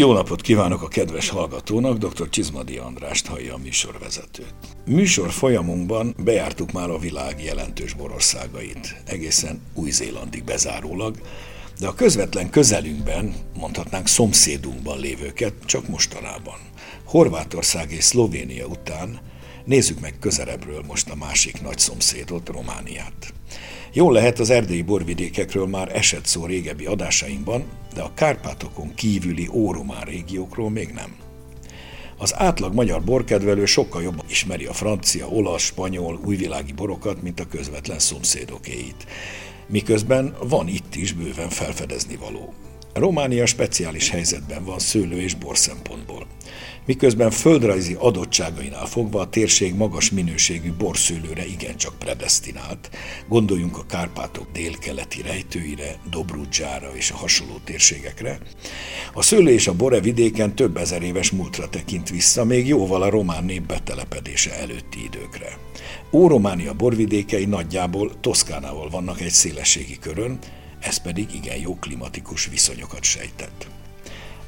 Jó napot kívánok a kedves hallgatónak, dr. Csizmadi Andrást hallja a műsorvezetőt. Műsor folyamunkban bejártuk már a világ jelentős borországait, egészen Új-Zélandig bezárólag, de a közvetlen közelünkben, mondhatnánk szomszédunkban lévőket csak mostanában. Horvátország és Szlovénia után nézzük meg közelebbről most a másik nagy szomszédot, Romániát. Jól lehet, az erdélyi borvidékekről már esett szó régebbi adásainkban, de a Kárpátokon kívüli óromán régiókról még nem. Az átlag magyar borkedvelő sokkal jobban ismeri a francia, olasz, spanyol, újvilági borokat, mint a közvetlen szomszédokéit. Miközben van itt is bőven felfedezni való. Románia speciális helyzetben van szőlő és bor szempontból miközben földrajzi adottságainál fogva a térség magas minőségű borszőlőre igencsak predestinált. Gondoljunk a Kárpátok délkeleti rejtőire, Dobrudzsára és a hasonló térségekre. A szőlő és a bore vidéken több ezer éves múltra tekint vissza, még jóval a román nép betelepedése előtti időkre. Órománia borvidékei nagyjából Toszkánával vannak egy szélességi körön, ez pedig igen jó klimatikus viszonyokat sejtett.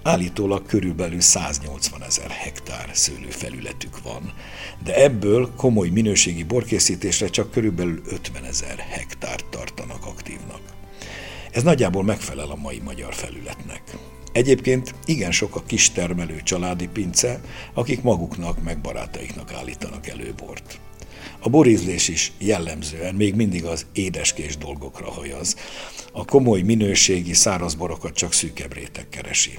Állítólag körülbelül 180 ezer hektár szőlőfelületük van, de ebből komoly minőségi borkészítésre csak körülbelül 50 ezer hektárt tartanak aktívnak. Ez nagyjából megfelel a mai magyar felületnek. Egyébként igen sok a kistermelő családi pince, akik maguknak meg barátaiknak állítanak elő bort. A borízlés is jellemzően még mindig az édeskés dolgokra hajaz. A komoly minőségi szárazborokat csak szűkebb réteg keresi.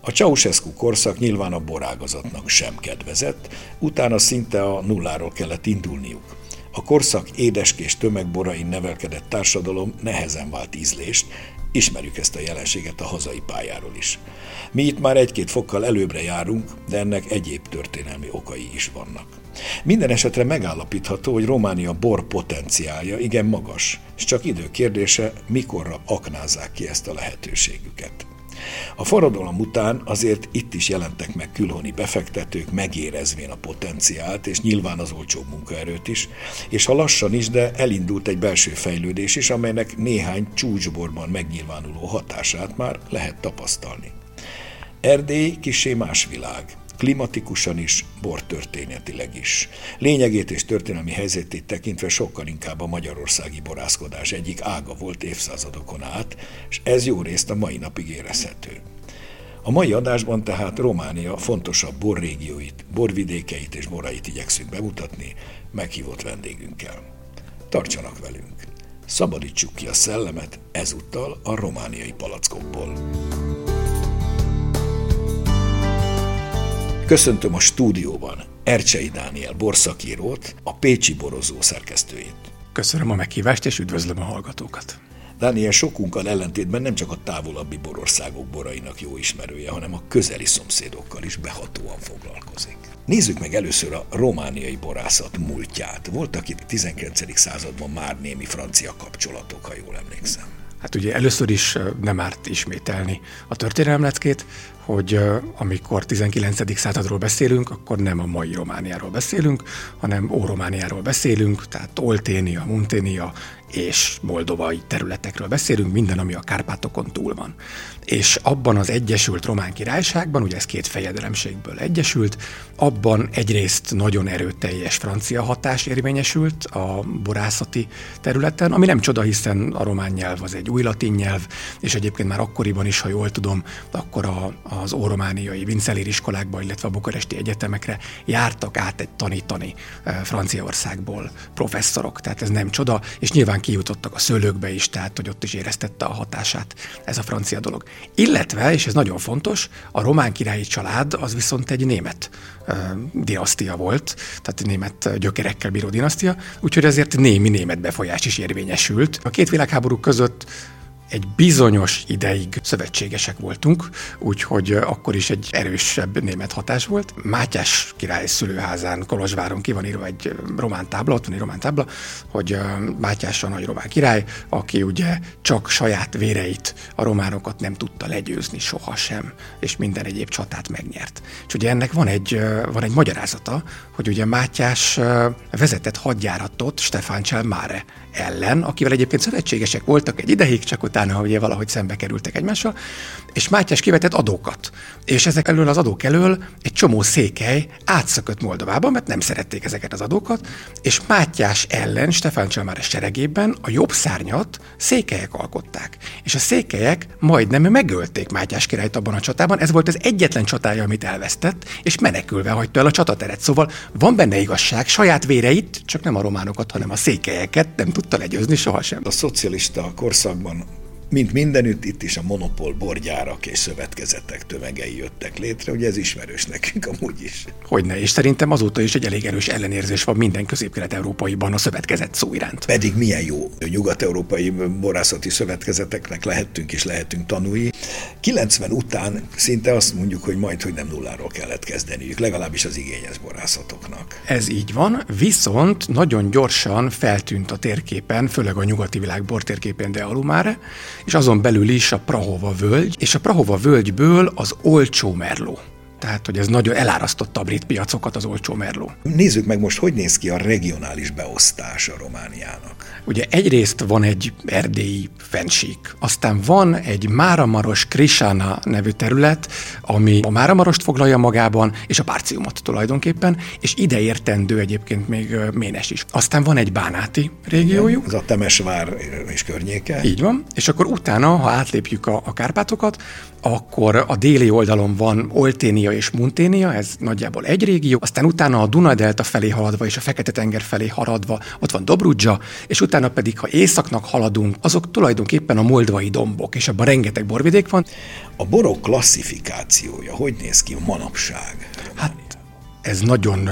A Ceausescu korszak nyilván a borágazatnak sem kedvezett, utána szinte a nulláról kellett indulniuk. A korszak édeskés tömegborain nevelkedett társadalom nehezen vált ízlést, ismerjük ezt a jelenséget a hazai pályáról is. Mi itt már egy-két fokkal előbbre járunk, de ennek egyéb történelmi okai is vannak. Minden esetre megállapítható, hogy Románia bor potenciálja igen magas, és csak idő kérdése, mikorra aknázzák ki ezt a lehetőségüket. A forradalom után azért itt is jelentek meg külhoni befektetők, megérezvén a potenciált, és nyilván az olcsó munkaerőt is, és ha lassan is, de elindult egy belső fejlődés is, amelynek néhány csúcsborban megnyilvánuló hatását már lehet tapasztalni. Erdély kisé más világ klimatikusan is, bortörténetileg is. Lényegét és történelmi helyzetét tekintve sokkal inkább a magyarországi borászkodás egyik ága volt évszázadokon át, és ez jó részt a mai napig érezhető. A mai adásban tehát Románia fontosabb borrégióit, borvidékeit és borait igyekszünk bemutatni meghívott vendégünkkel. Tartsanak velünk! Szabadítsuk ki a szellemet ezúttal a romániai palackokból. Köszöntöm a stúdióban Ercsei Dániel borszakírót, a Pécsi Borozó szerkesztőjét. Köszönöm a meghívást, és üdvözlöm a hallgatókat. Dániel sokunkkal ellentétben nem csak a távolabbi borországok borainak jó ismerője, hanem a közeli szomszédokkal is behatóan foglalkozik. Nézzük meg először a romániai borászat múltját. Voltak itt 19. században már némi francia kapcsolatok, ha jól emlékszem. Hát ugye először is nem árt ismételni a történelemleckét, hogy amikor 19. századról beszélünk, akkor nem a mai Romániáról beszélünk, hanem Óromániáról beszélünk, tehát Olténia, Munténia és moldovai területekről beszélünk, minden, ami a Kárpátokon túl van. És abban az Egyesült Román Királyságban, ugye ez két fejedelemségből egyesült, abban egyrészt nagyon erőteljes francia hatás érvényesült a borászati területen, ami nem csoda, hiszen a román nyelv az egy új latin nyelv, és egyébként már akkoriban is, ha jól tudom, akkor a, az óromániai Vincelér iskolákba, illetve a bukaresti egyetemekre jártak át egy tanítani eh, Franciaországból professzorok, tehát ez nem csoda, és nyilván kijutottak a szőlőkbe is, tehát hogy ott is éreztette a hatását ez a francia dolog. Illetve, és ez nagyon fontos, a román királyi család az viszont egy német dinasztia volt, tehát német gyökerekkel bíró dinasztia, úgyhogy ezért némi német befolyás is érvényesült. A két világháború között egy bizonyos ideig szövetségesek voltunk, úgyhogy akkor is egy erősebb német hatás volt. Mátyás király szülőházán Kolozsváron ki van írva egy román tábla, ott van egy román tábla, hogy Mátyás a nagy román király, aki ugye csak saját véreit, a románokat nem tudta legyőzni sohasem, és minden egyéb csatát megnyert. És ugye ennek van egy, van egy magyarázata, hogy ugye Mátyás vezetett hadjáratot Stefán Cselmáre ellen, akivel egyébként szövetségesek voltak egy ideig, csak utána utána ugye valahogy szembe kerültek egymással, és Mátyás kivetett adókat. És ezek elől az adók elől egy csomó székely átszökött Moldovába, mert nem szerették ezeket az adókat, és Mátyás ellen Stefán Csalmár seregében a jobb szárnyat székelyek alkották. És a székelyek majdnem megölték Mátyás királyt abban a csatában, ez volt az egyetlen csatája, amit elvesztett, és menekülve hagyta el a csatateret. Szóval van benne igazság, saját véreit, csak nem a románokat, hanem a székelyeket nem tudta legyőzni sohasem. A szocialista korszakban mint mindenütt, itt is a monopól borgyárak és szövetkezetek tömegei jöttek létre, ugye ez ismerős nekünk amúgy is. Hogyne, és szerintem azóta is egy elég erős ellenérzés van minden közép-kelet-európaiban a szövetkezet szó iránt. Pedig milyen jó nyugat-európai borászati szövetkezeteknek lehetünk és lehetünk tanulni. 90 után szinte azt mondjuk, hogy majd, hogy nem nulláról kellett kezdeniük, legalábbis az igényes borászatoknak. Ez így van, viszont nagyon gyorsan feltűnt a térképen, főleg a nyugati világ bortérképén de Alumáre, és azon belül is a Prahova völgy, és a Prahova völgyből az olcsó merló. Tehát, hogy ez nagyon elárasztotta a brit piacokat az olcsó merló. Nézzük meg most, hogy néz ki a regionális beosztás a Romániának. Ugye egyrészt van egy erdélyi fensík, aztán van egy Máramaros Krisana nevű terület, ami a Máramarost foglalja magában, és a Párciumot tulajdonképpen, és ide értendő egyébként még Ménes is. Aztán van egy Bánáti régiójuk. Ez a Temesvár és környéke. Így van, és akkor utána, ha átlépjük a, a Kárpátokat, akkor a déli oldalon van Olténia és Munténia, ez nagyjából egy régió, aztán utána a Duna-delta felé haladva és a Fekete-tenger felé haladva, ott van Dobrudzsa, és utána pedig, ha északnak haladunk, azok tulajdonképpen a moldvai dombok, és abban rengeteg borvidék van. A borok klasszifikációja hogy néz ki manapság? Hát ez nagyon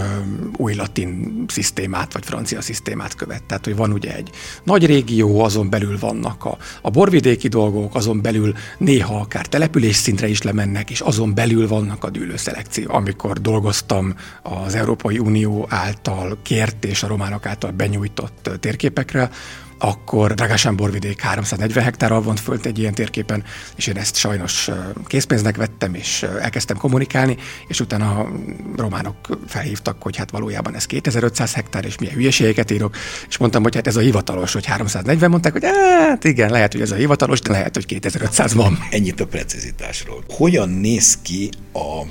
új latin szisztémát, vagy francia szisztémát követ. Tehát, hogy van ugye egy nagy régió, azon belül vannak a, a borvidéki dolgok, azon belül néha akár település szintre is lemennek, és azon belül vannak a dűlőszelekció. Amikor dolgoztam az Európai Unió által kért és a románok által benyújtott térképekre, akkor Dragásán borvidék 340 hektárral vont fölt egy ilyen térképen, és én ezt sajnos készpénznek vettem, és elkezdtem kommunikálni, és utána a románok felhívtak, hogy hát valójában ez 2500 hektár, és milyen hülyeségeket írok, és mondtam, hogy hát ez a hivatalos, hogy 340, mondták, hogy hát igen, lehet, hogy ez a hivatalos, de lehet, hogy 2500 van. Ennyit a precizitásról. Hogyan néz ki a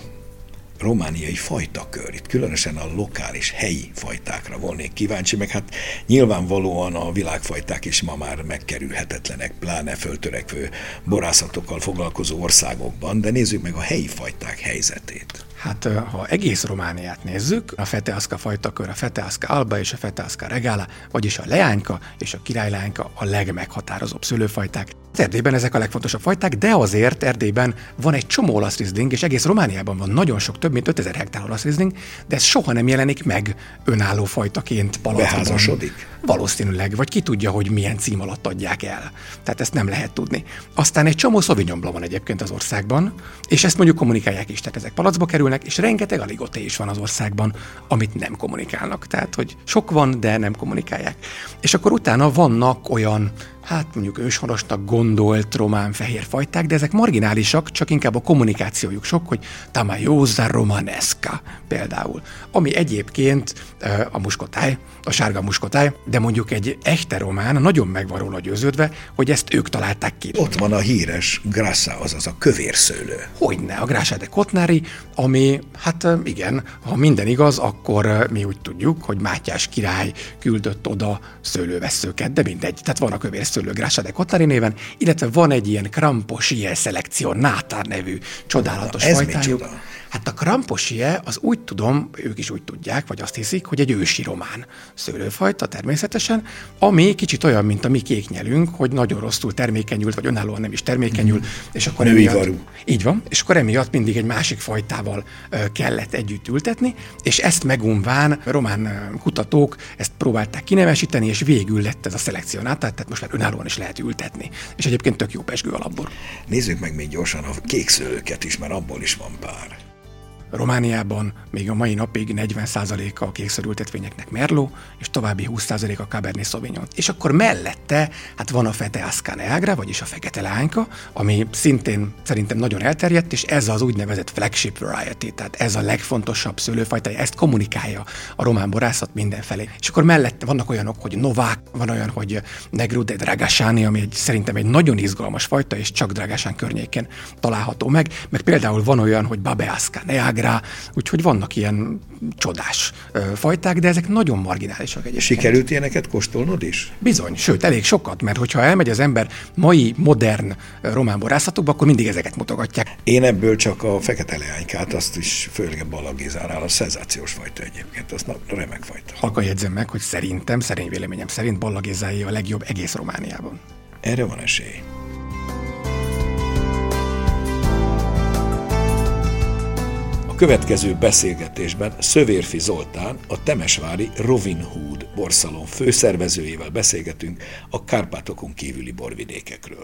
romániai fajtakör, itt különösen a lokális, helyi fajtákra volnék kíváncsi, meg hát nyilvánvalóan a világfajták is ma már megkerülhetetlenek, pláne föltörekvő borászatokkal foglalkozó országokban, de nézzük meg a helyi fajták helyzetét. Hát ha egész Romániát nézzük, a Feteaszka fajtakör, a Feteaszka alba és a Feteaszka regala, vagyis a leányka és a királylányka a legmeghatározóbb szőlőfajták. Erdélyben ezek a legfontosabb fajták, de azért Erdélyben van egy csomó olasz rizling, és egész Romániában van nagyon sok, több mint 5000 hektár olasz rizling, de ez soha nem jelenik meg önálló fajtaként palacban. Beházasodik? Valószínűleg, vagy ki tudja, hogy milyen cím alatt adják el. Tehát ezt nem lehet tudni. Aztán egy csomó Sauvignon van egyébként az országban, és ezt mondjuk kommunikálják is, tehát ezek palacba kerülnek, és rengeteg aligoté is van az országban, amit nem kommunikálnak. Tehát, hogy sok van, de nem kommunikálják. És akkor utána vannak olyan hát mondjuk őshonosnak gondolt román fehér fajták, de ezek marginálisak, csak inkább a kommunikációjuk sok, hogy Tamayosa romanesca például, ami egyébként a muskotáj, a sárga muskotáj, de mondjuk egy echte román nagyon meg van róla győződve, hogy ezt ők találták ki. Ott van a híres grassa, azaz a kövérszőlő. Hogyne, a grassa de Kotnári, ami, hát igen, ha minden igaz, akkor mi úgy tudjuk, hogy Mátyás király küldött oda szőlőveszőket, de mindegy, tehát van a kövérszőlő szőlő Grassa de Kotari néven, illetve van egy ilyen Kramposie szelekció, Nátár nevű csodálatos Ez fajtájuk. micsoda? Hát a Kramposie, az úgy tudom, ők is úgy tudják, vagy azt hiszik, hogy egy ősi román szőlőfajta természetesen, ami kicsit olyan, mint a mi kéknyelünk, hogy nagyon rosszul termékenyült, vagy önállóan nem is termékenyül, mm. és akkor Női emiatt, varú. így van, és akkor emiatt mindig egy másik fajtával kellett együtt ültetni, és ezt megunván román kutatók ezt próbálták kinevesíteni, és végül lett ez a szelekcionát, tehát most már önállóan is lehet ültetni. És egyébként tök jó pesgő alapbor. Nézzük meg még gyorsan a kékszőlőket is, mert abból is van pár. Romániában még a mai napig 40%-a a kékszörültetvényeknek Merlot, és további 20% a Cabernet Sauvignon. És akkor mellette, hát van a Fete Ascaneagra, vagyis a fekete lányka, ami szintén szerintem nagyon elterjedt, és ez az úgynevezett flagship variety, tehát ez a legfontosabb szőlőfajta, ezt kommunikálja a román borászat mindenfelé. És akkor mellette vannak olyanok, hogy Novák, van olyan, hogy Negru de Dragasani, ami egy, szerintem egy nagyon izgalmas fajta, és csak Dragasán környéken található meg, meg például van olyan, hogy Babeaska Neagra, úgyhogy vannak ilyen csodás fajták, de ezek nagyon marginálisak egyébként. Sikerült ilyeneket kóstolnod is? Bizony, sőt, elég sokat, mert hogyha elmegy az ember mai modern román borászatokba, akkor mindig ezeket mutogatják. Én ebből csak a fekete leánykát, azt is főleg balagézárál, a szenzációs fajta egyébként, az remek fajta. Halka jegyzem meg, hogy szerintem, szerény véleményem szerint ballagézái a legjobb egész Romániában. Erre van esély. Következő beszélgetésben Szövérfi Zoltán, a Temesvári Rovin Hood borszalon főszervezőjével beszélgetünk a Kárpátokon kívüli borvidékekről.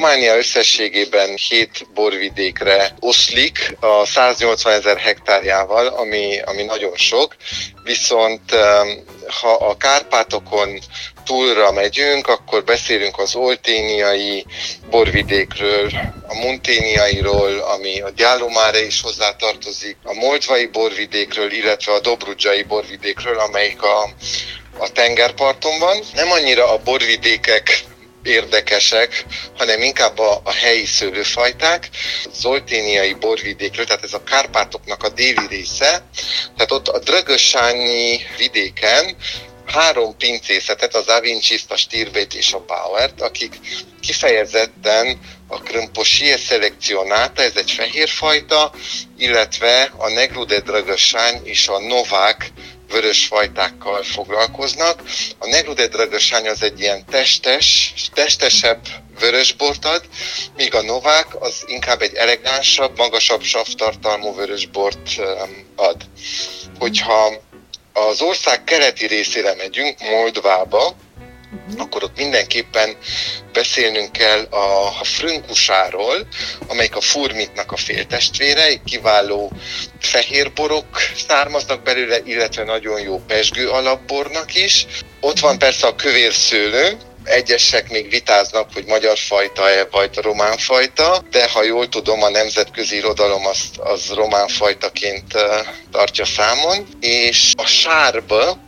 Románia összességében 7 borvidékre oszlik a 180 ezer hektárjával, ami, ami nagyon sok, viszont ha a Kárpátokon túlra megyünk, akkor beszélünk az olténiai borvidékről, a munténiairól, ami a Gyálumára is hozzátartozik, a moldvai borvidékről, illetve a dobrudzsai borvidékről, amelyik a, a tengerparton van. Nem annyira a borvidékek érdekesek, hanem inkább a, a helyi szőlőfajták. Zolténiai borvidékről, tehát ez a Kárpátoknak a déli része, tehát ott a Drögösányi vidéken három pincészetet, az Avinciszt, a Stirbét és a Bauert, akik kifejezetten a Krömposie szelekcionáta, ez egy fehérfajta, illetve a Negru de Dragossány és a Novák vörös fajtákkal foglalkoznak. A Negru de Dragossány az egy ilyen testes, testesebb vörösbort ad, míg a Novák az inkább egy elegánsabb, magasabb savtartalmú vörösbort ad. Hogyha az ország keleti részére megyünk, Moldvába, akkor ott mindenképpen beszélnünk kell a, a frünkusáról, amelyik a furmitnak a féltestvére, egy kiváló fehérborok származnak belőle, illetve nagyon jó pesgő alapbornak is. Ott van persze a kövér szőlő, Egyesek még vitáznak, hogy magyar fajta-e vagy román fajta, de ha jól tudom, a nemzetközi irodalom azt, az román fajtaként tartja számon. És a sárba,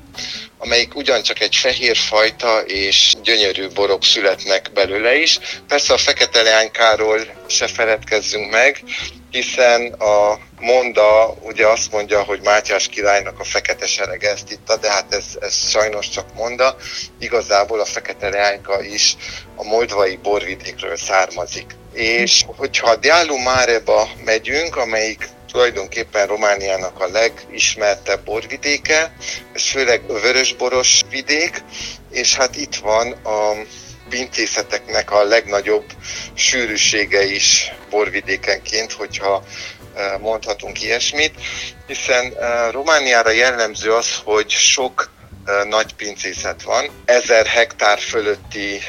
amelyik ugyancsak egy fehér fajta, és gyönyörű borok születnek belőle is. Persze a fekete leánykáról se feledkezzünk meg, hiszen a Monda ugye azt mondja, hogy Mátyás királynak a fekete serege ezt itta, de hát ez, ez sajnos csak Monda. Igazából a fekete leányka is a moldvai borvidékről származik. És hogyha Diálu Máreba megyünk, amelyik tulajdonképpen Romániának a legismertebb borvidéke, ez főleg a vörösboros vidék, és hát itt van a pincészeteknek a legnagyobb sűrűsége is borvidékenként, hogyha e, mondhatunk ilyesmit, hiszen e, Romániára jellemző az, hogy sok e, nagy pincészet van, ezer hektár fölötti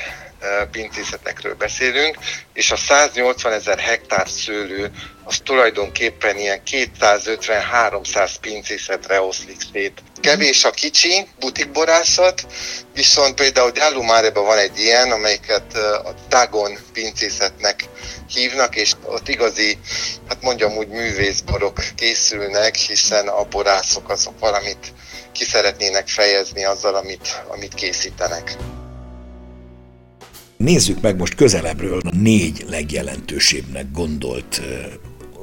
pincészetekről beszélünk, és a 180 ezer hektár szőlő az tulajdonképpen ilyen 250-300 pincészetre oszlik szét. Kevés a kicsi butikborászat, viszont például Gyálumáreba van egy ilyen, amelyiket a Dagon pincészetnek hívnak, és ott igazi, hát mondjam úgy művészborok készülnek, hiszen a borászok azok valamit ki szeretnének fejezni azzal, amit, amit készítenek. Nézzük meg most közelebbről a négy legjelentősebbnek gondolt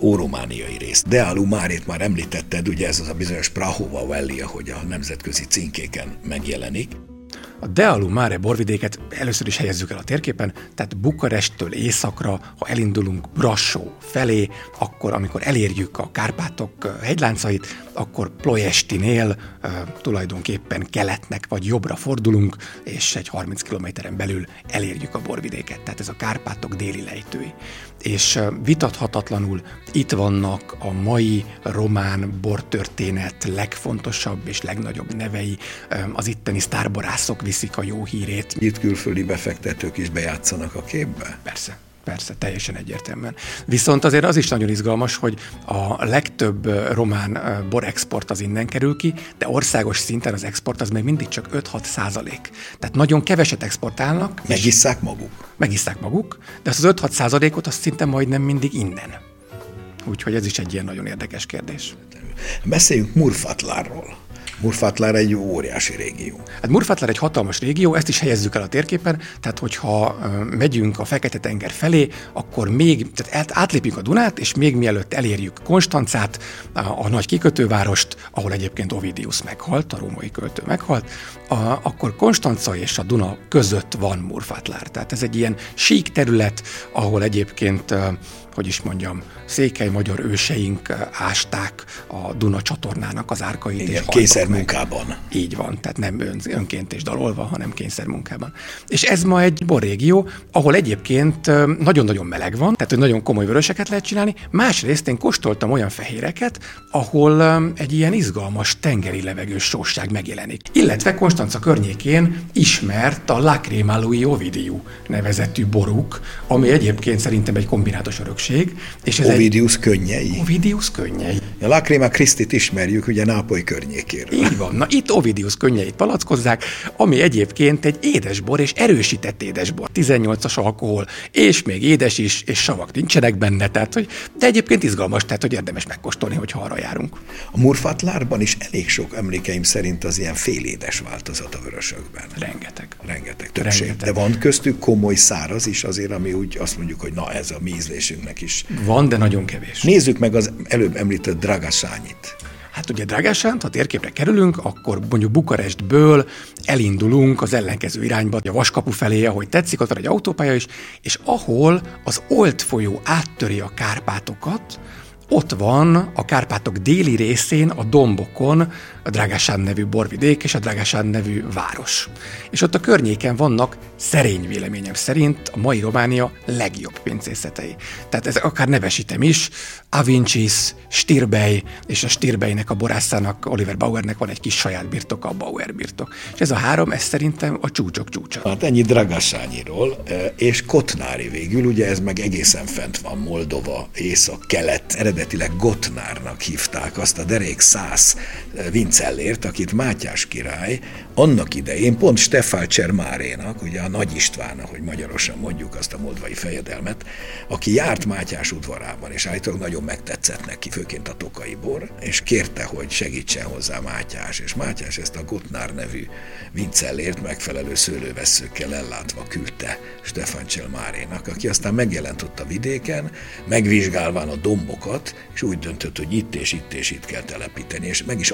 óromániai részt. Dealu Márét már említetted, ugye ez az a bizonyos Prahova Valley, ahogy a nemzetközi címkéken megjelenik. A Dealu Mare borvidéket először is helyezzük el a térképen, tehát Bukaresttől északra, ha elindulunk Brassó felé, akkor amikor elérjük a Kárpátok hegyláncait, akkor Ployestinél tulajdonképpen keletnek vagy jobbra fordulunk, és egy 30 kilométeren belül elérjük a borvidéket, tehát ez a Kárpátok déli lejtői. És vitathatatlanul itt vannak a mai román bortörténet legfontosabb és legnagyobb nevei, az itteni sztárborászok viszik a jó hírét. Itt külföldi befektetők is bejátszanak a képbe? Persze. Persze, teljesen egyértelműen. Viszont azért az is nagyon izgalmas, hogy a legtöbb román borexport az innen kerül ki, de országos szinten az export az még mindig csak 5-6 százalék. Tehát nagyon keveset exportálnak. Megisszák maguk? Megisszák maguk, de az 5-6 százalékot azt szinte majdnem mindig innen. Úgyhogy ez is egy ilyen nagyon érdekes kérdés. Beszéljünk Murfatlárról. Murfatlár egy óriási régió. Hát Murfatlár egy hatalmas régió, ezt is helyezzük el a térképen, tehát hogyha megyünk a Fekete-tenger felé, akkor még, tehát átlépjük a Dunát, és még mielőtt elérjük Konstancát, a nagy kikötővárost, ahol egyébként Ovidius meghalt, a római költő meghalt, a, akkor Konstanca és a Duna között van Murfatlár. Tehát ez egy ilyen sík terület, ahol egyébként hogy is mondjam, székely magyar őseink ásták a Duna csatornának az árkait. Igen, és kényszermunkában. Így van, tehát nem ön, önként és dalolva, hanem kényszermunkában. És ez ma egy borrégió, ahol egyébként nagyon-nagyon meleg van, tehát hogy nagyon komoly vöröseket lehet csinálni. Másrészt én kóstoltam olyan fehéreket, ahol egy ilyen izgalmas tengeri levegős sósság megjelenik. Illetve Konstanca környékén ismert a Lacrimálui Ovidiu nevezetű boruk, ami egyébként szerintem egy kombinátos örökség. És ez Ovidius egy... könnyei. Ovidius könnyei. A Lacrima Christit ismerjük ugye Nápoly környékéről. Így van. Na itt Ovidius könnyeit palackozzák, ami egyébként egy édesbor és erősített édesbor. 18-as alkohol, és még édes is, és savak nincsenek benne, tehát hogy, de egyébként izgalmas, tehát hogy érdemes megkóstolni, hogyha arra járunk. A Murfatlárban is elég sok emlékeim szerint az ilyen félédes változat a vörösökben. Rengeteg. Rengeteg, többség. Rengeteg. De van köztük komoly száraz is azért, ami úgy azt mondjuk, hogy na ez a mi ízlésünknek is. Van, de nagyon kevés. Nézzük meg az előbb említett Dragasányit. Hát ugye Dragasánt, ha térképre kerülünk, akkor mondjuk Bukarestből elindulunk az ellenkező irányba, a Vaskapu felé, ahogy tetszik, ott van egy autópálya is, és ahol az Olt folyó áttöri a Kárpátokat, ott van a Kárpátok déli részén, a dombokon a Dragásán nevű borvidék és a Dragásán nevű város. És ott a környéken vannak szerény véleményem szerint a mai Románia legjobb pincészetei. Tehát ez akár nevesítem is, Avincis, Stirbej, és a Stirbejnek a borászának, Oliver Bauernek van egy kis saját birtoka, a Bauer birtok. És ez a három, ez szerintem a csúcsok csúcsa. Hát ennyi Dragasányiról, e, és Kotnári végül, ugye ez meg egészen fent van, Moldova, észak-kelet, eredetileg Gotnárnak hívták azt a derék száz e, Vincellért, akit Mátyás király annak idején pont Stefán Csermárénak, ugye a Nagy István, ahogy magyarosan mondjuk azt a moldvai fejedelmet, aki járt Mátyás udvarában, és állítólag nagyon megtetszett neki, főként a tokai bor, és kérte, hogy segítsen hozzá Mátyás, és Mátyás ezt a Gotnár nevű Vincellért megfelelő szőlőveszőkkel ellátva küldte Stefan Cselmárénak, aki aztán megjelent ott a vidéken, megvizsgálván a dombokat, és úgy döntött, hogy itt és itt és itt kell telepíteni, és meg is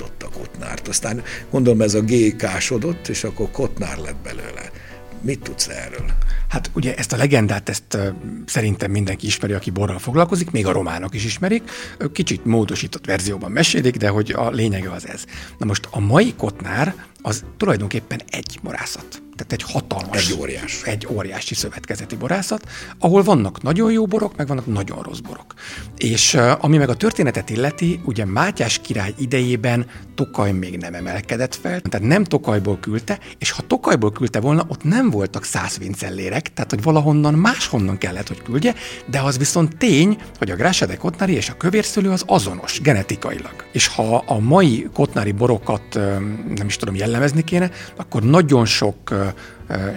alapította Kotnárt. Aztán gondolom ez a G kásodott, és akkor Kotnár lett belőle. Mit tudsz erről? Hát ugye ezt a legendát, ezt szerintem mindenki ismeri, aki borral foglalkozik, még a románok is ismerik. Kicsit módosított verzióban mesélik, de hogy a lényege az ez. Na most a mai Kotnár az tulajdonképpen egy borászat tehát egy hatalmas, egy óriás. egy óriási szövetkezeti borászat, ahol vannak nagyon jó borok, meg vannak nagyon rossz borok. És ami meg a történetet illeti, ugye Mátyás király idejében Tokaj még nem emelkedett fel, tehát nem Tokajból küldte, és ha Tokajból küldte volna, ott nem voltak száz vincellérek, tehát hogy valahonnan máshonnan kellett, hogy küldje, de az viszont tény, hogy a Grása de Kotnári és a kövérszőlő az azonos genetikailag. És ha a mai kotnári borokat nem is tudom jellemezni kéne, akkor nagyon sok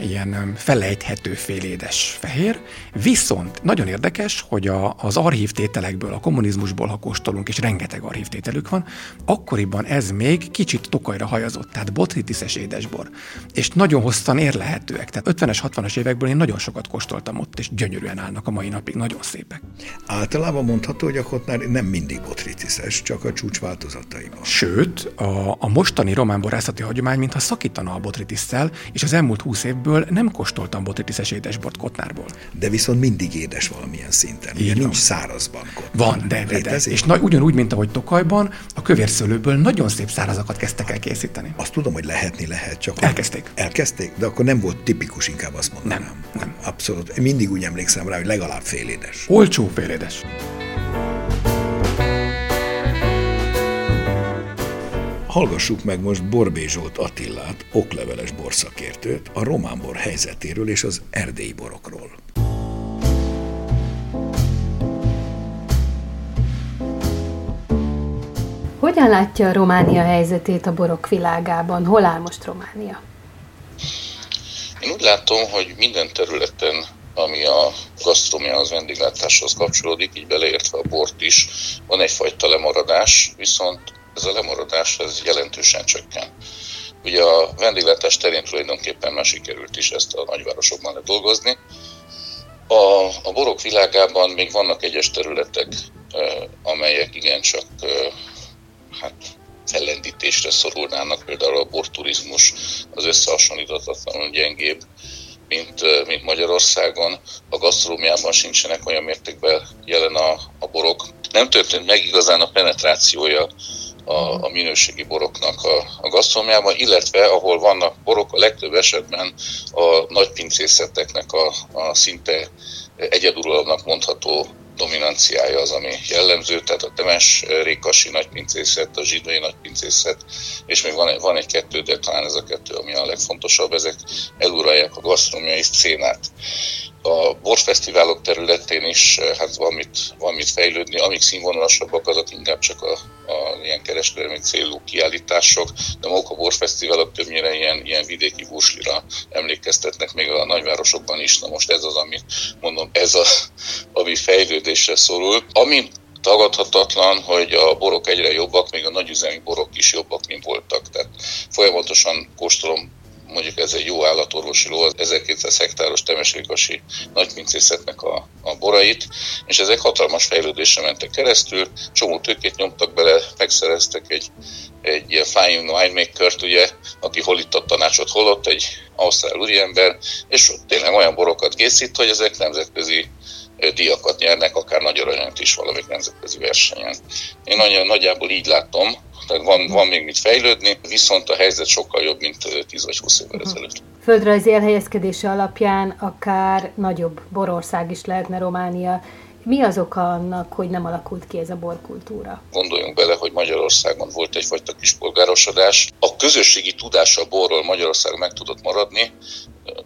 ilyen felejthető félédes fehér. Viszont nagyon érdekes, hogy a, az archívtételekből, a kommunizmusból, ha kóstolunk, és rengeteg archívtételük van, akkoriban ez még kicsit tokajra hajazott, tehát botritiszes édesbor. És nagyon hosszan érlehetőek. Tehát 50-es, 60-as évekből én nagyon sokat kóstoltam ott, és gyönyörűen állnak a mai napig, nagyon szépek. Általában mondható, hogy a kotnár nem mindig botritiszes, csak a csúcs változataiban. Sőt, a, a mostani román borászati hagyomány mintha szakítana a botritisszel, és az elmúlt 20 évből nem kóstoltam botritiszes édesbort Kotnárból. De viszont mindig édes valamilyen szinten. Ugye nincs szárazban Kotnár. Van, de, de, de. És na, ugyanúgy, mint ahogy Tokajban, a kövérszőlőből nagyon szép szárazakat kezdtek el készíteni. Azt tudom, hogy lehetni lehet, csak... Elkezdték. Elkezdték, de akkor nem volt tipikus, inkább azt mondanám. Nem, nem. Abszolút. Én mindig úgy emlékszem rá, hogy legalább félédes. Olcsó félédes. Hallgassuk meg most Borbé Zsolt Attillát, okleveles borszakértőt, a román bor helyzetéről és az erdélyi borokról. Hogyan látja a Románia helyzetét a borok világában? Hol áll most Románia? Én úgy látom, hogy minden területen, ami a gasztrómiához, vendéglátáshoz kapcsolódik, így beleértve a bort is, van egyfajta lemaradás, viszont ez a lemaradás ez jelentősen csökken. Ugye a vendéglátás terén tulajdonképpen már sikerült is ezt a nagyvárosokban ledolgozni. A, a borok világában még vannak egyes területek, amelyek igencsak hát fellendítésre szorulnának, például a borturizmus az összehasonlíthatatlanul gyengébb, mint, mint Magyarországon. A gasztrómiában sincsenek olyan mértékben jelen a, a borok. Nem történt meg igazán a penetrációja a, a minőségi boroknak a, a gasztrómiában, illetve ahol vannak borok, a legtöbb esetben a nagy pincészeteknek a, a szinte egyeduralomnak mondható dominanciája az, ami jellemző, tehát a Temes Rékasi nagypincészet, a Zsidai nagypincészet, és még van, van egy-kettő, de talán ez a kettő, ami a legfontosabb, ezek eluralják a gasztronómiai szcénát a borfesztiválok területén is eh, hát van mit, van mit fejlődni, amik színvonalasabbak, azok inkább csak a, a ilyen kereskedelmi célú kiállítások, de maguk a borfesztiválok többnyire ilyen, ilyen vidéki búslira emlékeztetnek még a nagyvárosokban is. Na most ez az, ami mondom, ez a, ami fejlődésre szorul. Ami tagadhatatlan, hogy a borok egyre jobbak, még a nagyüzemi borok is jobbak, mint voltak. Tehát folyamatosan kóstolom mondjuk ez egy jó állatorvosi ló, az 1200 hektáros temesrékasi nagypincészetnek a, a borait, és ezek hatalmas fejlődésre mentek keresztül, csomó tőkét nyomtak bele, megszereztek egy, egy ilyen fine winemaker ugye, aki hol itt a tanácsot, hol ott, egy ausztrál úriember, és tényleg olyan borokat készít, hogy ezek nemzetközi díjakat nyernek, akár nagy aranyat is valamik nemzetközi versenyen. Én nagyon nagyjából így látom, tehát van, van még mit fejlődni, viszont a helyzet sokkal jobb, mint 10 vagy 20 évvel ezelőtt. Földrajzi elhelyezkedése alapján akár nagyobb borország is lehetne Románia. Mi az oka annak, hogy nem alakult ki ez a borkultúra? Gondoljunk bele, hogy Magyarországon volt egyfajta kispolgárosodás. A közösségi tudása a borról Magyarország meg tudott maradni,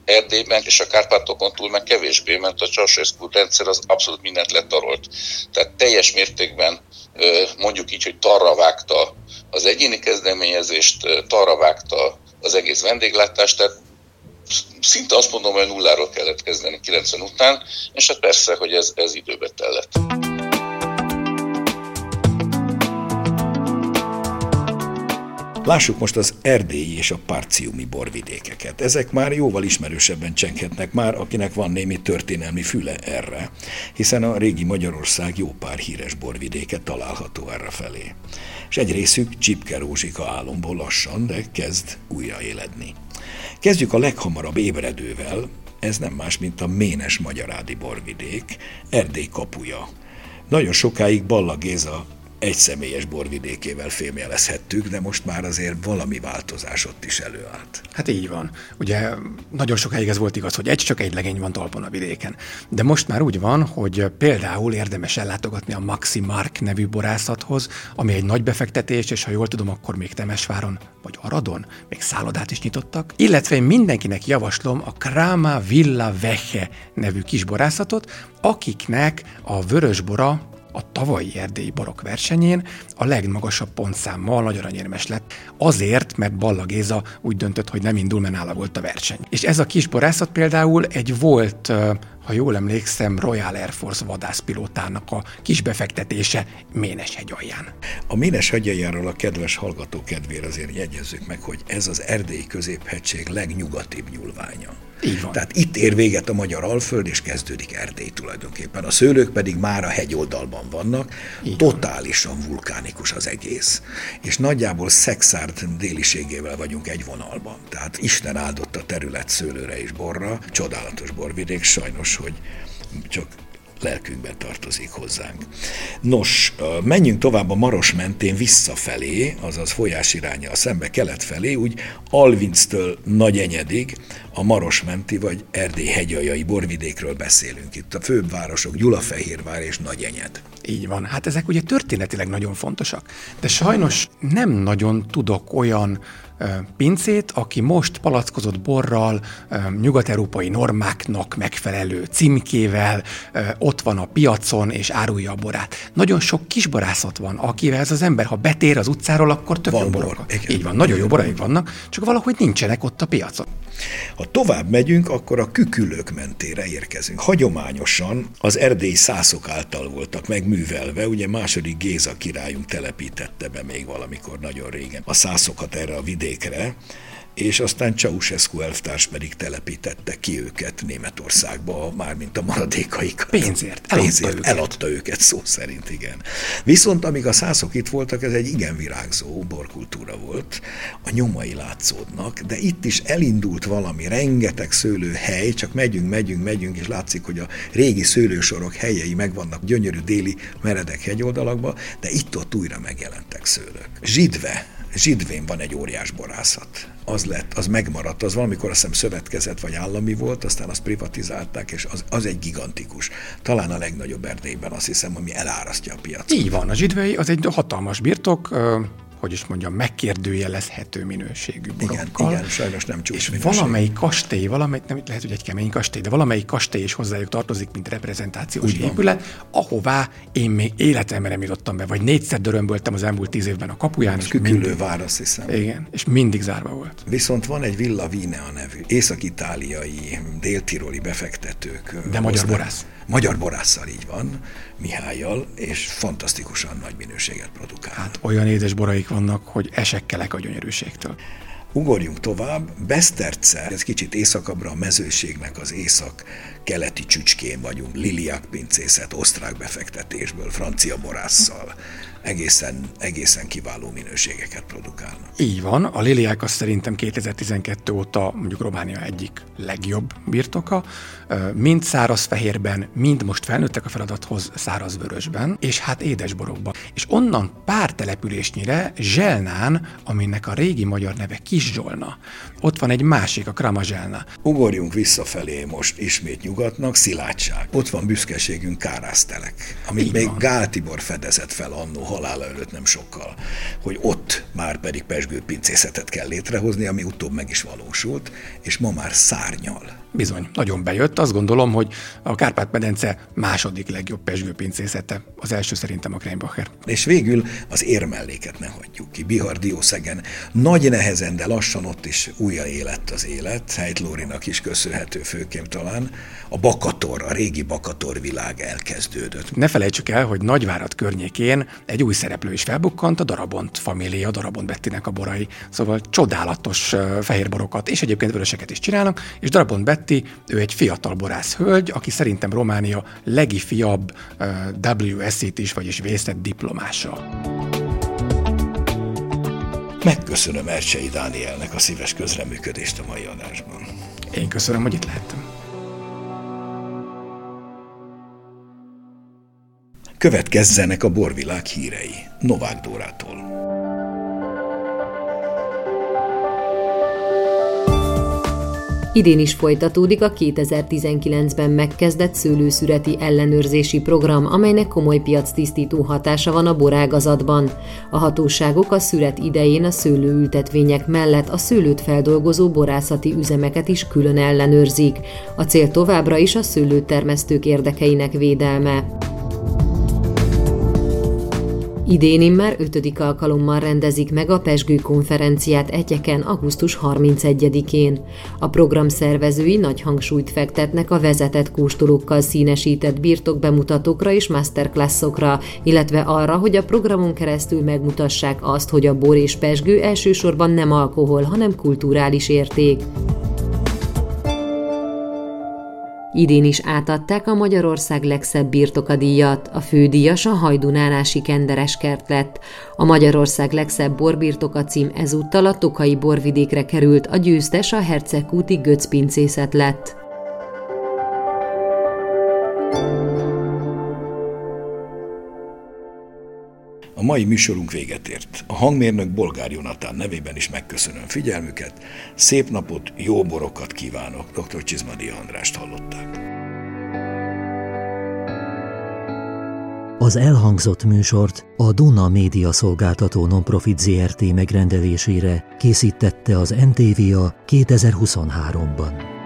Erdélyben és a Kárpátokon túl meg kevésbé, mert a Ceausescu rendszer az abszolút mindent letarolt. Tehát teljes mértékben mondjuk így, hogy tarra vágta az egyéni kezdeményezést, tarra vágta az egész vendéglátást, tehát szinte azt mondom, hogy nulláról kellett kezdeni 90 után, és hát persze, hogy ez, ez időbe tellett. Lássuk most az erdélyi és a parciumi borvidékeket. Ezek már jóval ismerősebben csenkhetnek már, akinek van némi történelmi füle erre, hiszen a régi Magyarország jó pár híres borvidéke található erre felé. És egy részük Csipke Rózsika álomból lassan, de kezd újraéledni. Kezdjük a leghamarabb ébredővel, ez nem más, mint a Ménes Magyarádi borvidék, Erdély kapuja. Nagyon sokáig Balla Géza egy személyes borvidékével fémjelezhettük, de most már azért valami változás ott is előállt. Hát így van. Ugye nagyon sokáig ez volt igaz, hogy egy csak egy legény van talpon a vidéken. De most már úgy van, hogy például érdemes ellátogatni a Maxi Mark nevű borászathoz, ami egy nagy befektetés, és ha jól tudom, akkor még Temesváron vagy Aradon még szállodát is nyitottak. Illetve én mindenkinek javaslom a Krama Villa Veche nevű kisborászatot, akiknek a vörösbora a tavalyi erdélyi borok versenyén a legmagasabb pontszámmal nagy aranyérmes lett, azért, mert Balla Géza úgy döntött, hogy nem indul, mert nála volt a verseny. És ez a kis borászat például egy volt ha jól emlékszem, Royal Air Force vadászpilótának a kis befektetése Méneshegy alján. A Méneshegy aljáról a kedves hallgató kedvére azért jegyezzük meg, hogy ez az erdélyi középhegység legnyugatibb nyúlványa. Így van. Tehát itt ér véget a magyar alföld, és kezdődik Erdély tulajdonképpen. A szőlők pedig már a hegyoldalban vannak, Így totálisan van. vulkánikus az egész. És nagyjából Szexárd déliségével vagyunk egy vonalban. Tehát Isten áldott a terület szőlőre és borra, csodálatos borvidék, sajnos, hogy csak lelkünkben tartozik hozzánk. Nos, menjünk tovább a Maros mentén visszafelé, azaz folyás iránya a szembe kelet felé, úgy Alvinctől Nagy Enyedig, a Marosmenti vagy Erdély hegyajai borvidékről beszélünk. Itt a főbb városok Gyulafehérvár és Nagyenyed. Így van. Hát ezek ugye történetileg nagyon fontosak. De sajnos nem nagyon tudok olyan pincét, aki most palackozott borral, nyugat-európai normáknak megfelelő címkével ott van a piacon és árulja a borát. Nagyon sok kisborászat van, akivel ez az ember, ha betér az utcáról, akkor több van borok. Így van, nagyon jó boraik vannak, csak valahogy nincsenek ott a piacon. Ha tovább megyünk, akkor a kükülők mentére érkezünk. Hagyományosan az erdélyi szászok által voltak megművelve, ugye második Géza királyunk telepítette be még valamikor nagyon régen a szászokat erre a vidékre, és aztán Ceausescu elvtárs pedig telepítette ki őket Németországba, mármint a maradékaikat. Pénzért. Eladta Pénzért. Őket. Eladta őket szó szerint, igen. Viszont amíg a szászok itt voltak, ez egy igen virágzó borkultúra volt, a nyomai látszódnak, de itt is elindult valami, rengeteg szőlőhely, csak megyünk, megyünk, megyünk, és látszik, hogy a régi szőlősorok helyei megvannak gyönyörű déli meredek hegyoldalakba, de itt-ott újra megjelentek szőlők. Zsidve, Zsidvén van egy óriás borászat. Az lett, az megmaradt, az valamikor azt hiszem szövetkezet vagy állami volt, aztán azt privatizálták, és az, az egy gigantikus. Talán a legnagyobb Erdélyben azt hiszem, ami elárasztja a piacot. Így van, a Zsidvei az egy hatalmas birtok, hogy is mondjam, megkérdőjelezhető minőségű borokkal. Igen, igen sajnos nem csúcs És minőség. valamelyik kastély, valamelyik, nem lehet, hogy egy kemény kastély, de valamelyik kastély is hozzájuk tartozik, mint reprezentációs Úgy épület, van. ahová én még életemben nem jutottam be, vagy négyszer dörömböltem az elmúlt tíz évben a kapuján. És mindig, vár, azt hiszem. Igen, és mindig zárva volt. Viszont van egy Villa Vinea nevű észak-itáliai, déltiroli befektetők. De magyar borász. Magyar borásszal így van, Mihályjal, és fantasztikusan nagy minőséget produkál. Hát olyan édes boraik vannak, hogy esekkelek a gyönyörűségtől. Ugorjunk tovább, Beszterce, ez kicsit északabbra a mezőségnek az észak-keleti csücskén vagyunk, Liliák pincészet, osztrák befektetésből, francia borásszal egészen, egészen kiváló minőségeket produkálnak. Így van, a Liliák az szerintem 2012 óta mondjuk Románia egyik legjobb birtoka, mind száraz fehérben, mind most felnőttek a feladathoz száraz vörösben, és hát édesborokban. És onnan pár településnyire Zselnán, aminek a régi magyar neve Zsolna, ott van egy másik, a Kramazselna. Ugorjunk visszafelé most ismét nyugatnak, Szilágyság. Ott van büszkeségünk Kárásztelek, amit Így még van. Gál Tibor fedezett fel annó halála előtt nem sokkal, hogy ott már pedig pesgő pincészetet kell létrehozni, ami utóbb meg is valósult, és ma már szárnyal. Bizony, nagyon bejött. Azt gondolom, hogy a Kárpát-medence második legjobb pesgőpincészete. Az első szerintem a Kreinbacher. És végül az érmelléket ne hagyjuk ki. Bihar Diószegen nagy nehezen, de lassan ott is újra élet az élet. Heit Lórinak is köszönhető főként talán. A Bakator, a régi Bakator világ elkezdődött. Ne felejtsük el, hogy Nagyvárad környékén egy új szereplő is felbukkant, a Darabont família, Darabont Bettinek a borai. Szóval csodálatos fehérborokat, és egyébként vöröseket is csinálnak, és Darabont Betti, ő egy fiatal borász hölgy, aki szerintem Románia legifiabb WSC-t is, vagyis vészett diplomása. Megköszönöm Ercsei Dánielnek a szíves közreműködést a mai adásban. Én köszönöm, hogy itt lehettem. Következzenek a borvilág hírei Novák Dórától. Idén is folytatódik a 2019-ben megkezdett szőlőszüreti ellenőrzési program, amelynek komoly piactisztító hatása van a borágazatban. A hatóságok a szüret idején a szőlőültetvények mellett a szőlőt feldolgozó borászati üzemeket is külön ellenőrzik. A cél továbbra is a szőlőtermesztők érdekeinek védelme. Idén immár ötödik alkalommal rendezik meg a Pesgő konferenciát egyeken augusztus 31-én. A program szervezői nagy hangsúlyt fektetnek a vezetett kóstolókkal színesített birtok bemutatókra és masterclassokra, illetve arra, hogy a programon keresztül megmutassák azt, hogy a bor és pesgő elsősorban nem alkohol, hanem kulturális érték. Idén is átadták a Magyarország legszebb birtokadíjat, a fődíjas a hajdunánási kenderes kert lett. A Magyarország legszebb borbirtoka cím ezúttal a Tokai borvidékre került, a győztes a Hercegkúti göcpincészet lett. Mai műsorunk véget ért. A hangmérnök Bolgár Jonatán nevében is megköszönöm figyelmüket. Szép napot, jó borokat kívánok. Dr. Csizmadi Andrást hallották. Az elhangzott műsort a Duna Média Szolgáltató Nonprofit ZRT megrendelésére készítette az NTVA 2023-ban.